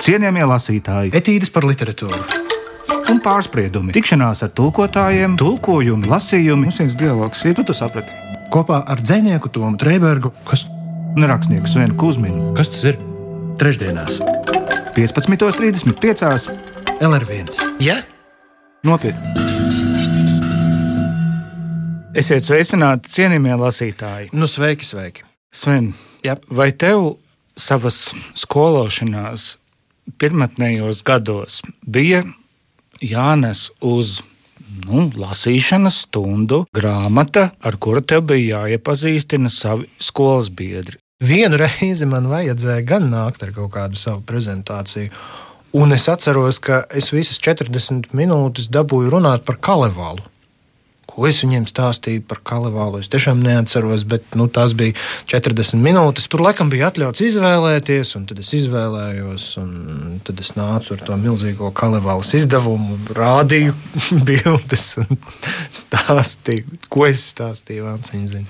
Cienījamie lasītāji, Etīdes par literatūru. un pārspriedumi, tikšanās ar tulkotājiem, tulkojumi, lasījumi, mums viens dialogs, ja tu to saprati. Kopā ar dzinieku Tomu Trēbergu, kas, Un rakstnieku Svenu Kusminu kas tas ir? Trešdienās, 15.35. LR1. Ja? Nopietni! Esiet sveicināti, cienījamie lasītāji. Nu, sveiki, sveiki. Sven, Jā. vai tev savas skološanās pirmotnējos gados bija jānes uz nu, lasīšanas stundu grāmata, ar kuru tev bija jāiepazīstina savi skolas biedri? Vienu reizi man vajadzēja gan nākt ar kaut kādu savu prezentāciju. Un es atceros, ka es visas 40 minūtes dabūju runāt par kalevālu. Ko es viņiem stāstīju par kalevālu? Es tiešām neatceros, bet nu, tās bija 40 minūtes. Tur laikam bija atļauts izvēlēties, un tad es izvēlējos. Tad es nācu ar to milzīgo kalevālas izdevumu, rādīju bildes un stāstīju, ko es stāstīju. Zina.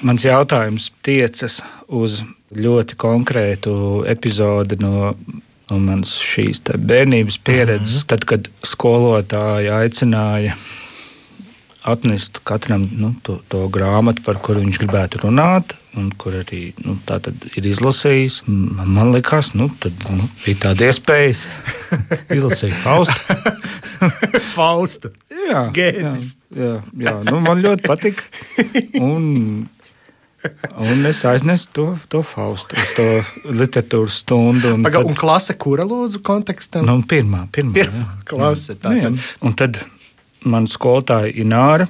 Mans jautājums tiecas uz ļoti konkrētu epizodi no, no manas šīs bērnības pieredzes. Tad, kad skolotāja aicināja atnest katram nu, to, to grāmatu, par kuru viņš gribētu runāt, un kur arī nu, tā ir izlasījis. Man, man liekas, nu, tad nu, bija tāda iespēja izlasīt Faustu. Fausta. Jā, Gēdis. jā, jā, jā. Nu, man ļoti patika. Un, un es aiznesu to, to Faustu, to literatūras stundu. Un Paga, tad- un klase, kura lūdzu kontekstam? Nu, pirmā, pirmā, Pirmā jā. klase. Tā, Nu, jā. tad, Un tad man skolotāja Ināra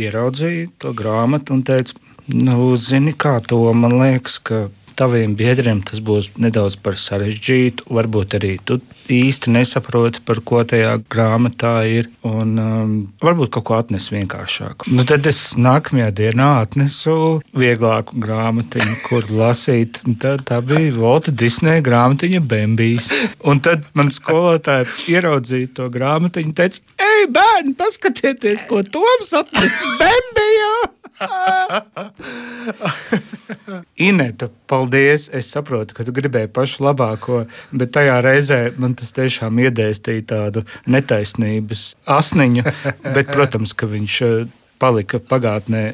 ieraudzīja to grāmatu un teica, nu, zini, kā to man liekas, ka taviem biedriem tas būs nedaudz par sarežģītu. Varbūt arī tu īsti nesaproti, par ko tajā grāmatā ir. Un um, varbūt kaut ko atnes vienkāršāku. Nu, tad es nākamajā dienā atnesu vieglāku grāmatiņu, kur lasīt. Tad tā bija Volta Disneja grāmatiņa Bambijas. Un tad man skolotāja ieraudzīja to grāmatiņu un teica, ej, bērni, paskatieties, ko Toms atnes Bambijā! Ineta, paldies. Es saprotu, ka tu gribēji pašu labāko, bet tajā reizē man tas tiešām iedēstīja tādu netaisnības asniņu. Bet, protams, ka viņš eh, palika pagātnē.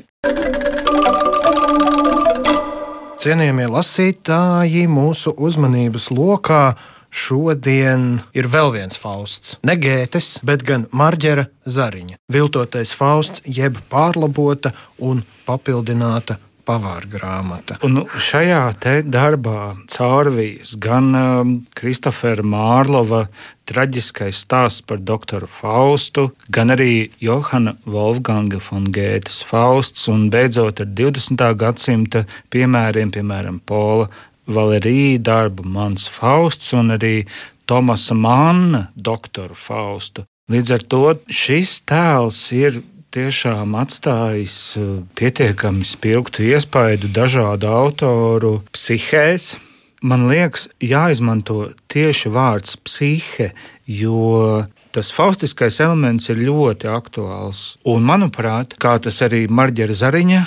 cienījamie lasītāji, mūsu uzmanības lokā šodien ir vēl viens fausts. Ne gētes, bet gan marģera zariņa. Viltotais fausts, jeb pārlabota un papildināta pavāra grāmata. Un nu, šajā darbā caurvijas gan um, Kristofera Mārlova traģiskais stāsts par doktoru Faustu, gan arī Johana Wolfganga von Gētas Fausts, un beidzot ar 20. gadsimta piemēriem, piemēram, Pola Valerija darbu Mans Fausts un arī Tomasa Manna doktoru Faustu. Līdz ar to šis tēls ir tiešām atstājis uh, pietiekami spilgtu iespaidu dažādu autoru psihēs. Man liekas, jāizmanto tieši vārds psihe, jo tas faustiskais elements ir ļoti aktuāls. Un, manuprāt, kā tas arī Marģera Zariņa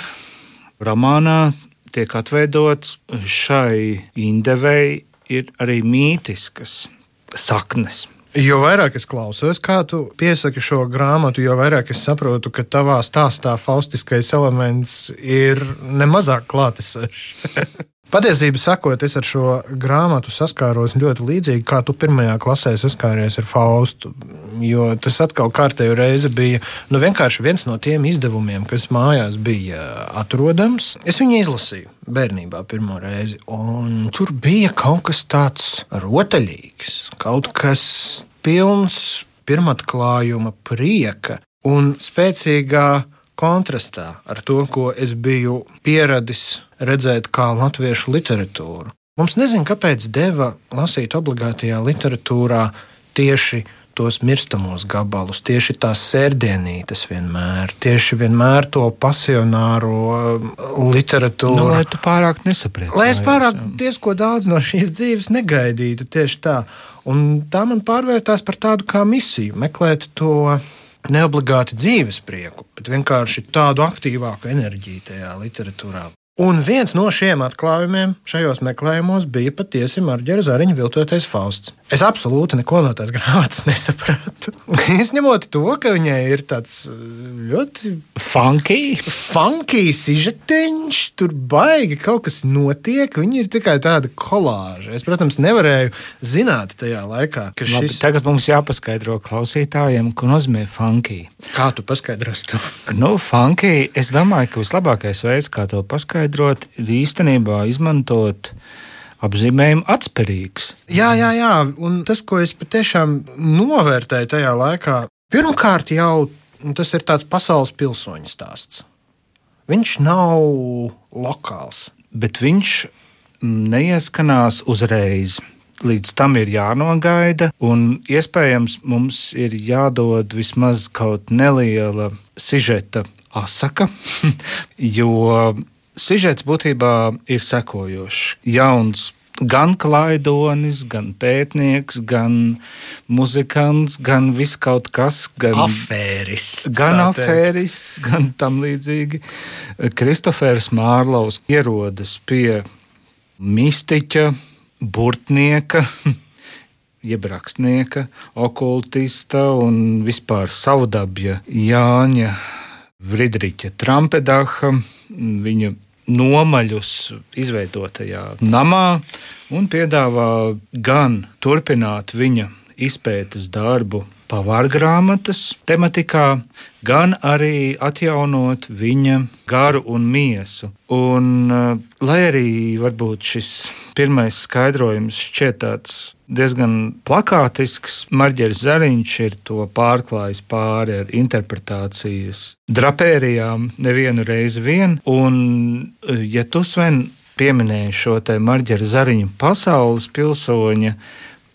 romānā tiek atveidots, šai indevei ir arī mītiskas saknes. Jo vairāk es klausos, kā tu piesaki šo grāmatu, jo vairāk es saprotu, ka tavā stāstā faustiskais elements ir nemazāk klātesošs. Patiesībā sakot, es ar šo grāmatu saskāros ļoti līdzīgi, kā tu pirmajā klasē saskāries ar Faustu. Jo tas atkal kārtējo reizi bija nu, vienkārši viens no tiem izdevumiem, kas mājās bija atrodams. Es viņu izlasīju bērnībā pirmo reizi, un tur bija kaut kas tāds rotaļīgs, kaut kas pilns pirmatklājuma prieka un spēcīgā kontrastā ar to, ko es biju pieradis redzēt kā latviešu literatūru. Mums nezinu, kāpēc deva lasīt obligātajā literatūrā tieši tos mirstamos gabalus, tieši tās sērdienītes vienmēr, tieši vienmēr to pasionāro um, literatūru. Nu, lai tu pārāk nesaproti. Lai es pārāk diezko daudz no šīs dzīves negaidītu, tieši tā. Un tā man pārvērtās par tādu kā misiju, meklēt to neobligāti dzīves prieku, bet vienkārši tādu aktīvāku enerģiju tajā literatūrā. Un viens no šiem atklājumiem šajos meklējumos bija patiesi Marģera Zariņa viltotais Fausts. Es absolūti neko no tās grāmatas nesapratu. Izņemot to, ka viņai ir tāds uh, ļoti funky, funky sižetiņš, tur baigi kaut kas notiek. Viņa ir tikai tāda kolāža. Es, protams, nevarēju zināt tajā laikā, ka Labi, šis. tagad mums jāpaskaidro klausītājiem, ko nozīmē funky. Kā tu paskaidrosi to? Nu, funky, es domāju, ka vislabākais veids, kā to paskaidrot, ir īstenībā izmantot apzīmējumu atspērīgs. Jā, jā, jā. Un tas, ko es patiešām novērtēju tajā laikā, pirmkārt jau tas ir tāds pasaules pilsoņu stāsts. Viņš nav lokāls. Bet viņš neieskanās uzreiz. Līdz tam ir jānogaida, un iespējams mums ir jādod vismaz kaut neliela sižeta asaka, jo sižets būtībā ir sekojošs. Jauns gan klaidonis, gan pētnieks, gan muzikants, gan viss kaut kas, gan Afērists. Gan afērists, gan tam līdzīgi. Kristofers Mārlovs ierodas pie mistiķa, burtnieka, jeb rakstnieka, okultista un vispār savdabja Jāņa Friedriča Trampedaha. Viņa nomaļus izveidotajā namā un piedāvā gan turpināt viņa izpētes darbu pavārgrāmatas tematikā, gan arī atjaunot viņa garu un miesu. Un, eh, lai arī varbūt šis pirmais skaidrojums šķiet tāds diezgan plakātisks, Marģers Zariņš ir to pārklājis pāri ar interpretācijas drapērijām nevienu reizi vien. Un, ja tu, Sven, pieminēji šo te Marģera Zariņa pasaules pilsoņa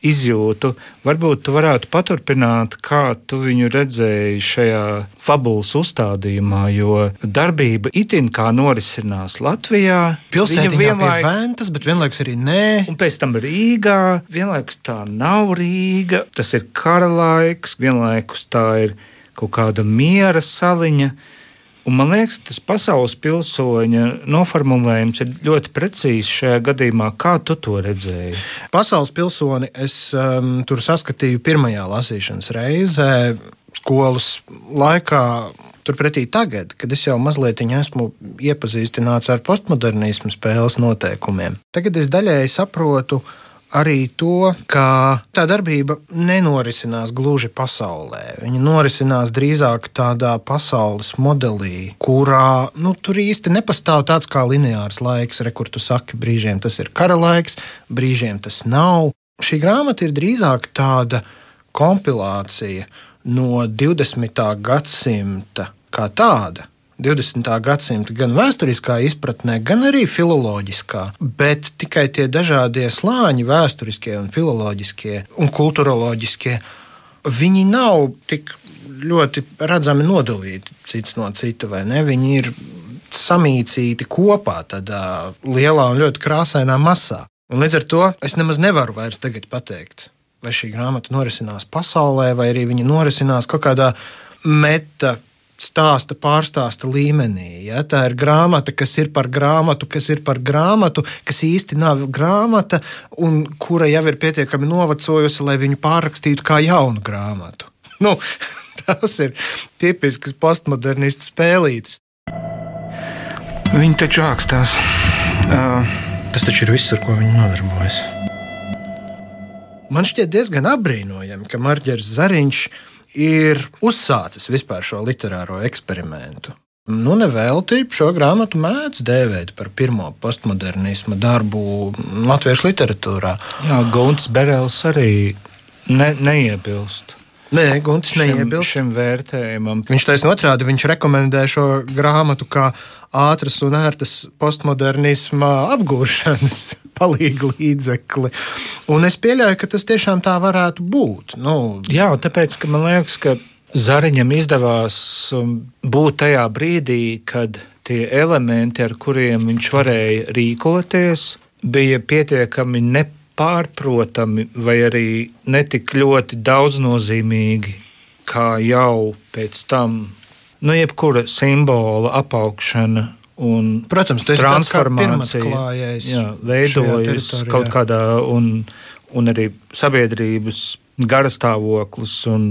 izjūtu. Varbūt tu varētu paturpināt, kā tu viņu redzēji šajā fabulas uzstādījumā, jo darbība itin kā norisinās Latvijā. Pilsētiņā Viņa pie vienlaik- Ventas, bet vienlaikus arī nē. Un pēc tam Rīgā, vienlaikus tā nav Rīga, tas ir kara laiks, vienlaikus tā ir kaut kāda miera saliņa. Un man liekas, tas pasaules pilsoņa noformulējums ir ļoti precīzs šajā gadījumā. Kā tu to redzēji? Pasaules pilsoni es um, tur saskatīju pirmajā lasīšanas reizē, skolas laikā. Turpretī tagad, kad es jau mazliet esmu iepazīstināts ar postmodernismu spēles noteikumiem, tagad es daļēji saprotu arī to, ka tā darbība nenorisinās gluži pasaulē. Viņa norisinās drīzāk tādā pasaules modelī, kurā nu, tur īsti nepastāv tāds kā lineārs laiks, re, kur tu saki, brīžiem tas ir kara laiks, brīžiem tas nav. Šī grāmata ir drīzāk tāda kompilācija no 20. gadsimta kā tāda. 20. gadsimta gan vēsturiskā izpratnē, gan arī filoloģiskā, bet tikai tie dažādie slāņi, vēsturiskie, un filoloģiskie un kultūroloģiskie, viņi nav tik ļoti redzami nodalīti cits no cita, vai ne? Viņi ir samīcīti kopā tādā lielā un ļoti krāsainā masā. Un līdz ar to es nemaz nevaru vairs pateikt, vai šī grāmata norisinās pasaulē, vai arī viņa norisinās kaut kādā meta stāsta, pārstāsta līmenī. Ja? Tā ir grāmata, kas ir par grāmatu, kas ir par grāmatu, kas īsti nav grāmata, un kura jau ir pietiekami novecojusi, lai viņu pārrakstītu kā jaunu grāmatu. Nu, tas ir tipisks postmodernistu spēlītis. Viņi taču ākstās. Uh, Tas taču ir viss, ar ko viņi nodarbojas. Man šķiet diezgan apbrīnojami, ka Marģers Zariņš ir uzsācis vispār šo literāro eksperimentu. Nu, nevelti šo grāmatu mēdz dēvēt par pirmo postmodernisma darbu latviešu literatūrā. jā, Gunts Berels arī ne, neiebilst. Nē, Guntis Šim, neiebilst. šim vērtējumam. Viņš taisnība otrādi, viņš rekomendē šo grāmatu kā ātras un ērtas postmodernisma apgūšanas palīga līdzekli. Un es pieļauju, ka tas tiešām tā varētu būt. Nu, Jā, tāpēc man liekas, ka Zariņam izdevās um, būt tajā brīdī, kad tie elementi, ar kuriem viņš varēja rīkoties, bija pietiekami nepārprotami vai arī netik ļoti daudznozīmīgi, kā jau pēc tam, nu, jebkura simbola apaugšana un Protams, tas transformācija klājējs jā, veidojas kaut kādā, un, un arī sabiedrības garastāvoklis. Un,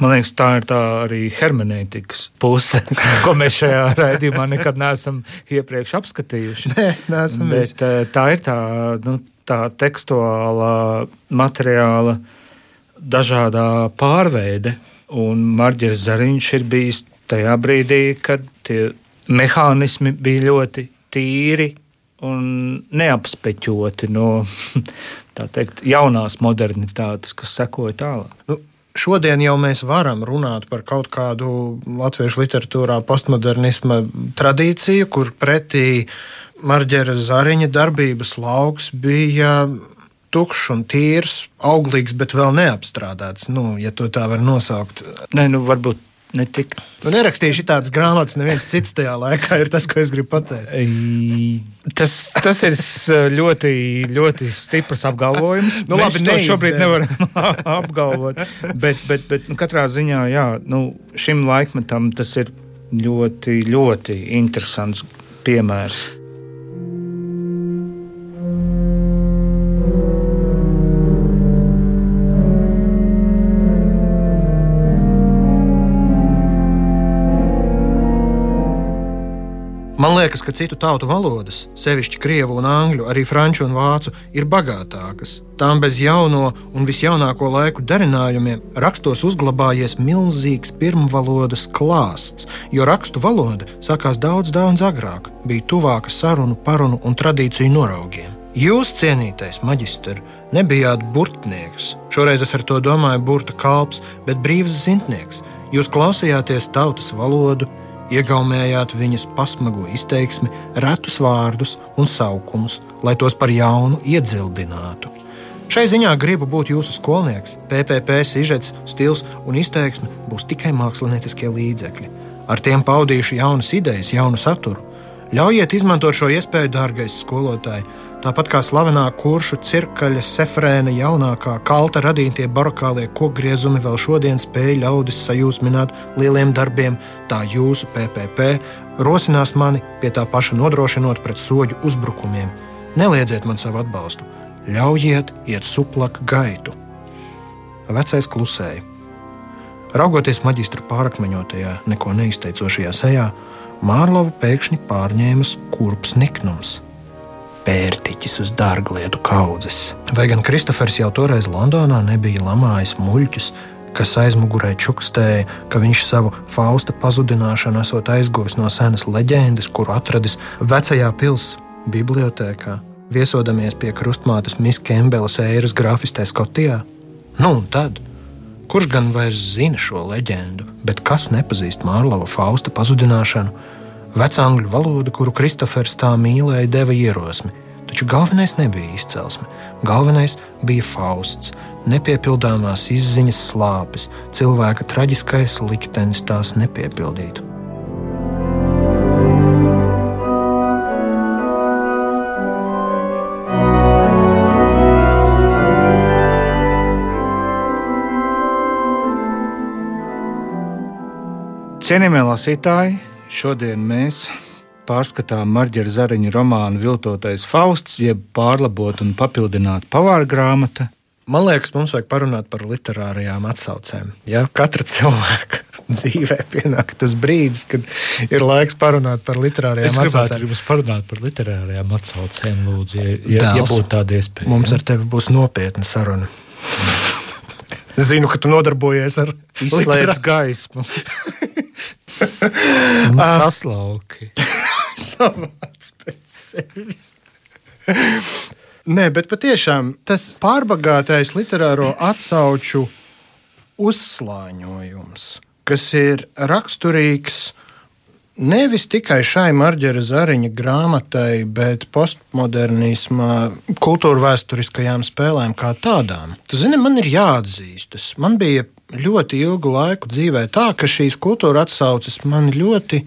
man liekas, tā ir tā arī hermenētikas puse, ko mēs šajā raidījumā nekad neesam iepriekš apskatījuši. Nē, neesam. Bet eh, tā ir tā, nu, tā tekstuālā materiāla dažādā pārveide. Un Marģers Zariņš ir bijis tajā brīdī, kad tie mehānismi bija ļoti tīri un neapspeķoti no teikt, jaunās modernitātes, kas sekoja tālāk. Nu, šodien jau mēs varam runāt par kaut kādu latviešu literatūrā postmodernisma tradīciju, kur pretī Marģera Zariņa darbības lauks bija tukšs un tīrs, auglīgs, bet vēl neapstrādāts. Nu, ja to tā var nosaukt. Nē, nu, varbūt ne tik. Nu, nerakstīšu tādas grāmatas, neviens cits tajā laikā ir tas, ko es gribu pateikt. Tas, tas ir ļoti, ļoti stiprs apgalvojums. Nu, Mēs labi, to neizdeva. šobrīd nevaram apgalvot. Bet, bet, bet nu, katrā ziņā jā, nu, šim laikmetam tas ir ļoti, ļoti interesants piemērs. Man liekas, ka citu tautu valodas, sevišķi krievu un angļu, arī franču un vācu, ir bagātākas. Tām bez jauno un visjaunāko laiku darinājumiem rakstos uzglabājies milzīgs pirmvalodas klāsts, jo rakstu valoda sākās daudz, daudz agrāk, bija tuvāka sarunu, parunu un tradīciju noraugiem. Jūs, cienītais maģistrs, nebijāt burtnieks. Šoreiz es ar to domāju burta kalps, bet brīvs zintnieks. Jūs klausījāties tautas valodu, iegaumējāt viņas pasmago izteiksmi, retus vārdus un saukumus, lai tos par jaunu iedzildinātu. Šai ziņā gribu būt jūsu skolnieks. PPP sižets, stils un izteiksme būs tikai mākslinieckie līdzekļi. Ar tiem paudīšu jaunas idejas, jaunu saturu. Ļaujiet izmantot šo iespēju, dārgais skolotāj. Tāpat kā slavenā kuršu cirkaļa sefrēna jaunākā kalta radītie barokālie kokgriezumi vēl šodien spēj ļaudis sajūsmināt lieliem darbiem, tā jūsu PPP rosinās mani pie tā paša nodrošinot pret soļu uzbrukumiem. Neliedziet man savu atbalstu, ļaujiet iet suplaka gaitu. Vecais klusēja. Raugoties maģistra pārakmeņotajā, neko neizteicošajā sejā, Mārlovu pēkšņi pārņēma kurps niknums. Pērtiķis uz dārglietu kaudzes. Vai gan Kristofers jau toreiz Londonā nebija lamājis muļķus, kas aizmugurē čukstēja, ka viņš savu Fausta pazudināšanu esot aizguvis no senas leģendas, kuru atradis vecajā pilsētas bibliotēkā, viesodamies pie krustmātes Miss Kembelas eiras grafistē Skotijā? Nu, un tad? Kurš gan vairs zina šo leģendu, bet kas nepazīst Mārlova Fausta pazudināšanu? Vecāngļu valoda, kuru Kristofers tā mīlēja, deva ierosmi. Taču galvenais nebija izcelsme. Galvenais bija Fausts, nepiepildāmās izziņas slāpes, cilvēka traģiskais liktenis tās nepiepildīt. Cienījamie lasītāji, šodien mēs pārskatām Marģera Zariņa romānu Viltotais Fausts, jeb pārlabot un papildināt pavāra grāmata. Man liekas, mums vajag parunāt par literārajām atsaucēm. Ja? Katra cilvēka dzīvē pienāk tas brīdis, kad ir laiks parunāt par literārajām Es gribētu atsaucēm. jums parunāt par literārajām atsaucēm, lūdzu, ja, ja, ja būtu tāda iespēja. Mums ar tevi būs nopietna saruna. Zinu, ka tu nodarbojies ar izslēdz gaismu. Un saslauki. savāds pēc sevis. Nē, bet patiešām tas pārbagātais literāro atsauču uzslāņojums, kas ir raksturīgs nevis tikai šai Marģera Zariņa grāmatai, bet postmodernisma kultūra vēsturiskajām spēlēm kā tādām. Tu zini, man ir jāatzīstas. Man bija ļoti ilgu laiku dzīvē tā, ka šīs kultūra atsauces man ļoti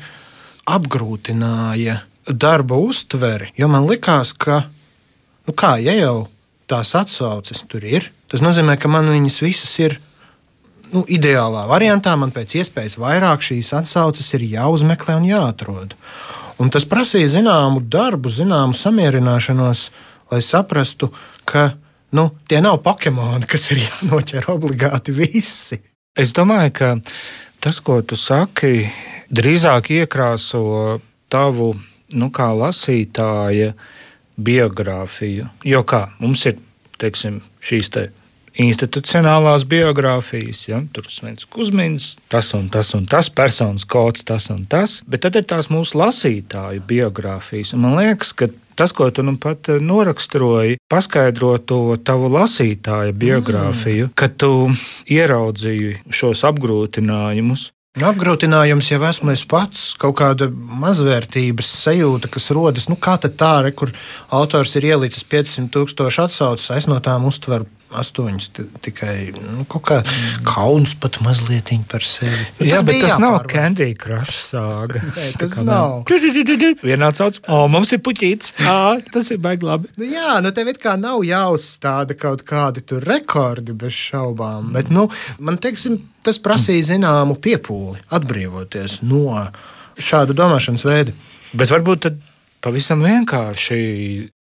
apgrūtināja darba uztveri, jo man likās, ka, nu kā, ja jau tās atsauces tur ir, tas nozīmē, ka man viņas visas ir nu, ideālā variantā. Man pēc iespējas vairāk šīs atsauces ir jāuzmeklē un jāatrod. Un tas prasīja zināmu darbu, zināmu samierināšanos, lai saprastu, ka nu, tie nav Pokemoni, kas ir jānoķer obligāti visi. Es domāju, ka tas, ko tu saki, drīzāk iekrāso tavu nu, lasītāja biogrāfiju. Jo kā mums ir teiksim, šīs te institucionālās biogrāfijas, ja, tur ir Svens Kusmins, tas un tas un tas, personas kods, tas un tas, bet tad ir tās mūsu lasītāju biogrāfijas. Un man liekas, ka tas, ko tu nu pat noraksturoji, paskaidro to tavu lasītāju biogrāfiju, mm. kad tu ieraudzīji šos apgrūtinājumus. Nu, apgrūtinājums jau esmu es pats, kaut kāda mazvērtības sajūta, kas rodas. Nu, kā tā, re, kur autors ir ielicis 500 tūkstošu atsauces, es no tām uztveru astoņas tikai nu, kaut kā kauns pat mazliet par sevi. Nu, Jā, bet tas nav Candy Crush sāga. Nē, tas nav. Vienā sauc, o, mums ir puķīts. Ā, tas ir baigi labi. Nu, jā, nu tev it kā nav jāuzstāda kaut kādi tur rekordi bez šaubām, mm. bet, nu, man teiksim, tas prasīja zināmu piepūli atbrīvoties no šāda domāšanas veida. Bet varbūt tad pavisam vienkārši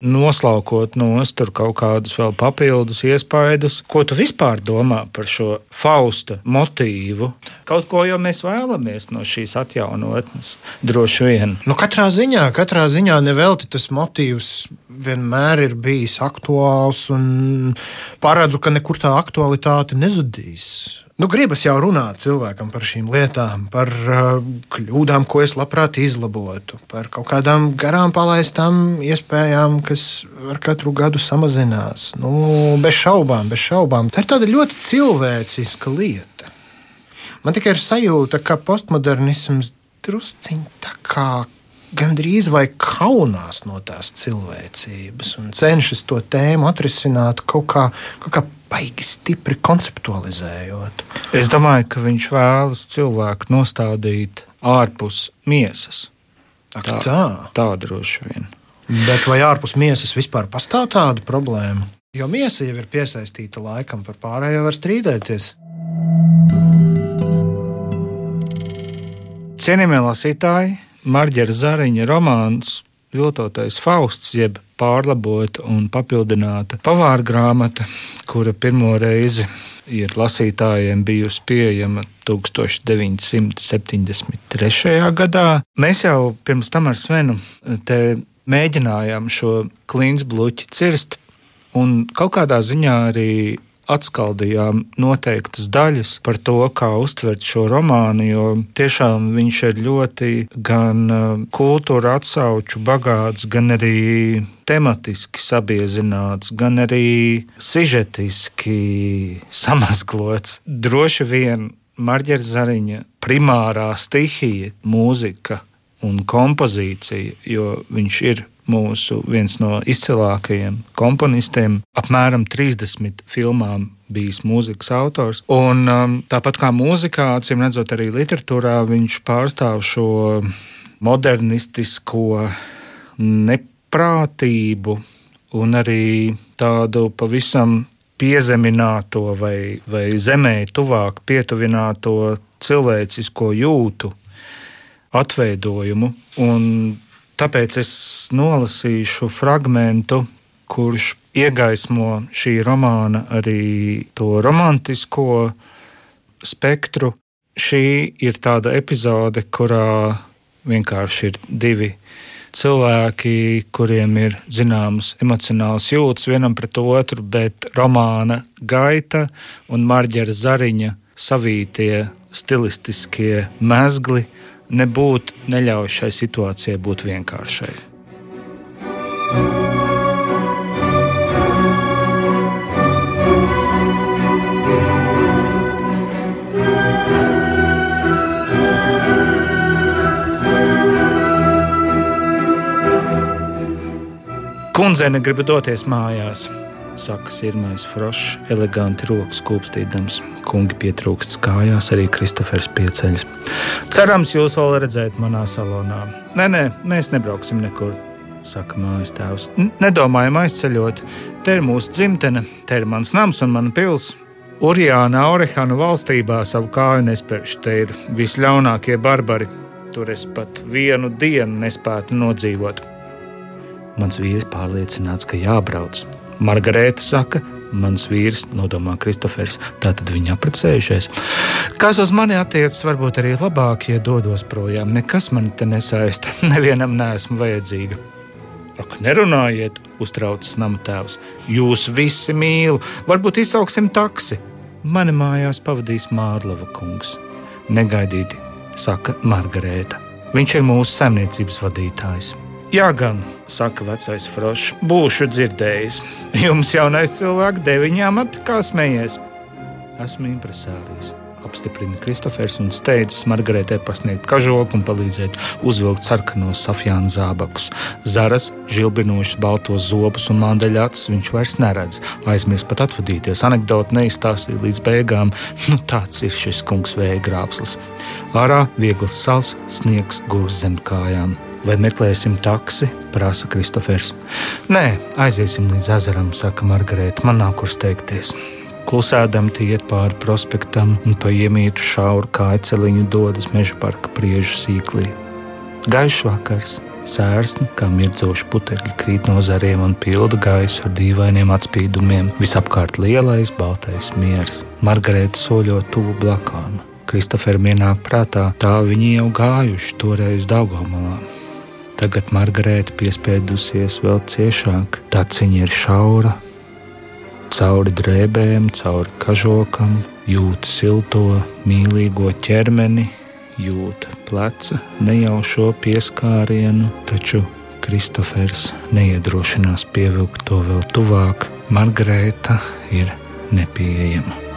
noslaukot nost kaut kādus vēl papildus iespaidus. Ko tu vispār domā par šo Fausta motīvu? Kaut ko jau mēs vēlamies no šīs atjaunotnes, droši vien. Nu, katrā ziņā, katrā ziņā nevelti tas motīvs vienmēr ir bijis aktuāls un paredzu, ka nekur tā aktualitāte nezudīs. Nu, gribas jau runāt cilvēkam par šīm lietām, par uh, kļūdām, ko es labprāt izlabotu, par kaut kādām garām palaistām iespējām, kas ar katru gadu samazinās. Nu, bez šaubām, bez šaubām. Tā ir tāda ļoti cilvēciska lieta. Man tikai ir sajūta, ka postmodernisms drusciņā tā kā gandrīz vai kaunās no tās cilvēcības un cenšas to tēmu atrisināt kaut kā, kaut kā baigi stipri konceptualizējot. Es domāju, ka viņš vēlas cilvēku nostādīt ārpus miesas. Ak, tā, tā. tā droši vien. Bet vai ārpus miesas vispār pastāv tāda problēma? Jo miesa jau ir piesaistīta laikam, par pārējo var strīdēties. Cienījamie lasītāji, Marģera Zariņa romāns Viltotais Fausts, jeb pārlabota un papildināta pavāra grāmata, kura pirmo reizi ir lasītājiem bijusi pieejama 1973. gadā. Mēs jau pirms tam ar Svenu mēģinājām šo kliņķu cirst, un kaut kādā ziņā arī atskaldījām noteiktas daļas par to, kā uztvert šo romānu, jo tiešām viņš ir ļoti gan uh, kultūra atsauču bagāts, gan arī tematiski sabiezināts, gan arī sižetiski samazglots. Droši vien Marģera Zariņa primārā stihija, mūzika un kompozīcija, jo viņš ir mūsu viens no izcilākajiem komponistiem, apmēram 30 filmām bijis mūzikas autors. Un, um, tāpat kā mūzikā, acīm redzot, arī literatūrā viņš pārstāv šo modernistisko neprātību un arī tādu pavisam piezemināto vai, vai zemē tuvāk pietuvināto cilvēcisko jūtu atveidojumu. Un Tāpēc es nolasīšu fragment, kurš iegaismo šī romāna arī to romantisko spektru. Šī ir tāda epizode, kurā vienkārši ir divi cilvēki, kuriem ir zināmas emocionāls jūtas vienam pret otru, bet romāna gaita un Marģera Zariņa savītie stilistiskie mezgli nebūtu neļauj šai situācijai būt vienkāršai. Kundzene grib doties mājās saka Sirmais Frošs, eleganti rokas kūpstīdams. Kungi pietrūkst kājās, arī Kristofers pieceļas. Cerams, jūs vēl redzēt manā salonā. Nē, nē, mēs nebrauksim nekur, saka mājas tēvs. Nedomājam aizceļot. Te ir mūsu dzimtene, te ir mans nams un mana pils. Urjāna Aurehanu valstībā savu kāju nespērš. Te ir visļaunākie barbari. tur es pat vienu dienu nespētu nodzīvot. Mans vīrs pārliecināts, ka jābrauc. Margarita saka, mans vīrs, nodomā Kristofers, tātad viņi apprecējušies. Kas uz mani attiecas, varbūt arī labāk, ja dodos projām. Nekas man te nesaista, nevienam neesmu vajadzīga. Ak, nerunājiet, uztraucas nama tēvs. Jūs visi mīl, varbūt izsauksim taksi. Mani mājās pavadīs Mārlava kungs. Negaidīti, saka Margarēta. Viņš ir mūsu saimniecības vadītājs. Jā, gan, saka vecais Frošs, būšu dzirdējis. Jums jaunais cilvēks deviņām atkal smējies. Esmu impresārijs. Apstiprina Kristofers un steidzas Margaretē pasniegt kažoku un palīdzēt uzvilkt sarkanos safjāna zābakus. Zaras, žilbinošas baltos zobus un mandeļacis viņš vairs neredz. Aizmirst pat atvadīties. Anekdote neizstāstīja līdz beigām. Nu, tāds ir šis kungs vēja grābslis. Ārā viegls sals, sniegs gūs zem kājām. Vai meklēsim taksi? prasa Kristofers. Nē, aiziesim līdz ezeram, saka Margarita. Man nav kur steigties. Klusēdam tie iet pāri prospektam un pa iemītu šauru kājceliņu dodas meža parka priežu sīklī. Gaišs vakars, sērsni, kā mirdzoši putekļi krīt no zariem un pilda gaisu ar dīvainiem atspīdumiem. Visapkārt lielais, baltais miers. Margarita soļo tuvu blakām. Kristoferam ienāk prātā, tā viņi jau gājuši toreiz Daugomalā. Tagad Margarita piespiedusies vēl ciešāk. Tā ciņa ir šaura, cauri drēbēm, cauri kažokam, jūt silto, mīlīgo ķermeni, jūt pleca nejaušo pieskārienu, taču Kristofers neiedrošinās pievilkt to vēl tuvāk. Margarita ir nepieejama.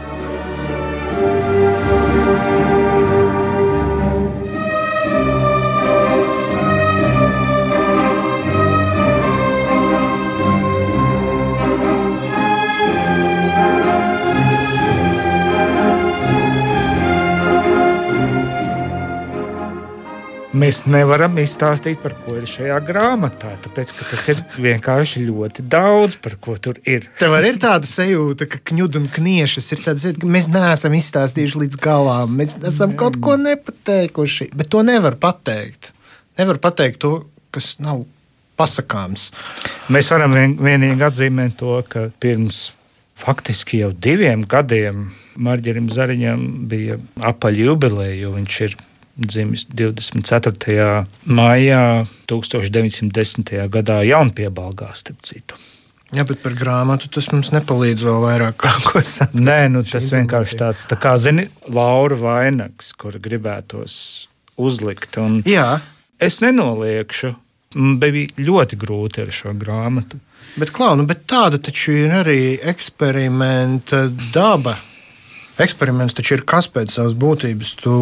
Mēs nevaram izstāstīt, par ko ir šajā grāmatā. Tāpēc tas ir vienkārši ļoti daudz, par ko tur ir. Tev arī ir tāda sajūta, ka kņudu un kniešas ir tādas, ka mēs neesam izstāstījuši līdz galam. Mēs esam kaut ko nepateikuši, bet to nevar pateikt. Nevar pateikt to, kas nav pasakāms. Mēs varam vien, vienīgi atzīmēt to, ka pirms faktiski jau diviem gadiem Marģerim Zariņam bija apaļ jubileja, jo viņš ir dzimis 24. maijā 1910. gadā Jaunpiebalgā, starp citu. Jā, bet par grāmatu tas mums nepalīdz vēl vairāk, ko saprast. Nē, nu, tas vienkārši tāds, tā kā, zini, Laura Vainags, kur gribētos uzlikt. Un Jā. Es nenoliekšu, bija ļoti grūti ar šo grāmatu. Bet, klaunu, bet tāda taču ir arī eksperimenta daba. Eksperiments taču ir kas pēc savas būtības. Tu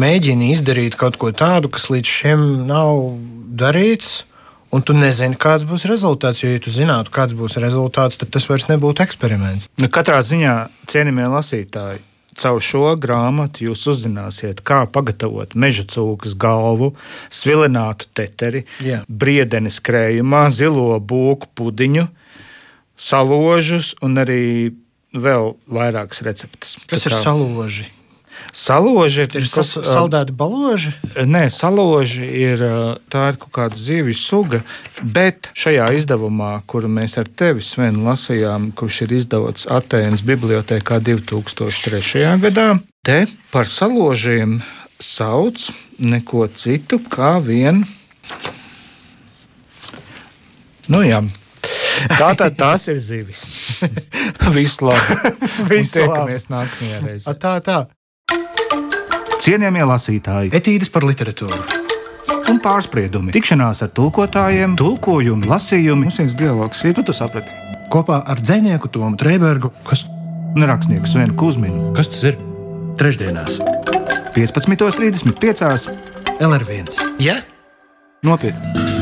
mēģini izdarīt kaut ko tādu, kas līdz šim nav darīts. Un tu nezini, kāds būs rezultāts. Jo, ja tu zinātu, kāds būs rezultāts, tad tas vairs nebūtu eksperiments. Nu, katrā ziņā, cienījamie lasītāji, caur šo grāmatu jūs uzzināsiet, kā pagatavot meža cūkas galvu, svilinātu teteri, Jā. briedenes krējumā, zilo būku pudiņu, saložus un arī vēl vairākas receptes. Kas ir saloži? Saloži ir, ir kas, saldēti baloži? Nē, saloži ir tā ir kaut kāda zivju suga, bet šajā izdevumā, kuru mēs ar tevi, Sven, lasījām, kurš ir izdots Atēnas bibliotekā 2003. gadā, te par saložiem sauc neko citu kā vien. Nu, jā, Tā tad tās ir zivis. Visu labi. Visu labi. Tiekamies nākamajā reizē. Tā, tā. Cienījamie lasītāji, etīdes par literatūru un pārspriedumi, tikšanās ar tulkotājiem, tulkojumi, lasījumi. Mums viens dialogs ir, nu, tu saprati. Kopā ar dzinieku Tomu Trēbergu, kas un rakstnieku Svenu Kusminu. Kas tas ir? Trešdienās, 15.35. LR1. Ja? Nopietni!